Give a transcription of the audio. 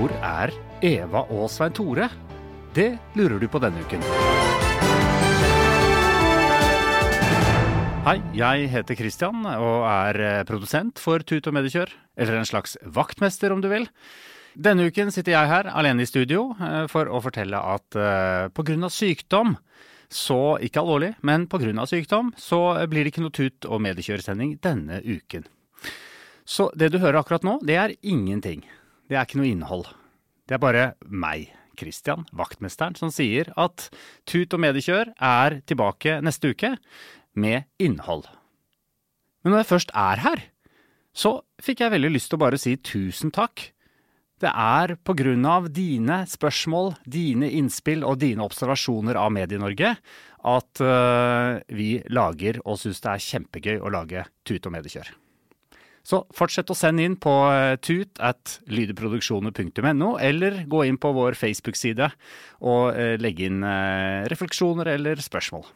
Hvor er Eva og Svein Tore? Det lurer du på denne uken. Hei, jeg heter Christian og er eh, produsent for Tut og Mediekjør. Eller en slags vaktmester, om du vil. Denne uken sitter jeg her alene i studio eh, for å fortelle at eh, pga. sykdom så, ikke alvorlig, men pga. sykdom, så blir det ikke noe Tut og mediekjøresending denne uken. Så det du hører akkurat nå, det er ingenting. Det er ikke noe innhold. Det er bare meg, Christian, vaktmesteren, som sier at Tut og Mediekjør er tilbake neste uke med innhold. Men når jeg først er her, så fikk jeg veldig lyst til å bare si tusen takk. Det er på grunn av dine spørsmål, dine innspill og dine observasjoner av Medie-Norge at øh, vi lager og syns det er kjempegøy å lage Tut og Mediekjør. Så fortsett å sende inn på øh, tut at lydeproduksjoner.no, eller gå inn på vår Facebook-side og øh, legge inn øh, refleksjoner eller spørsmål.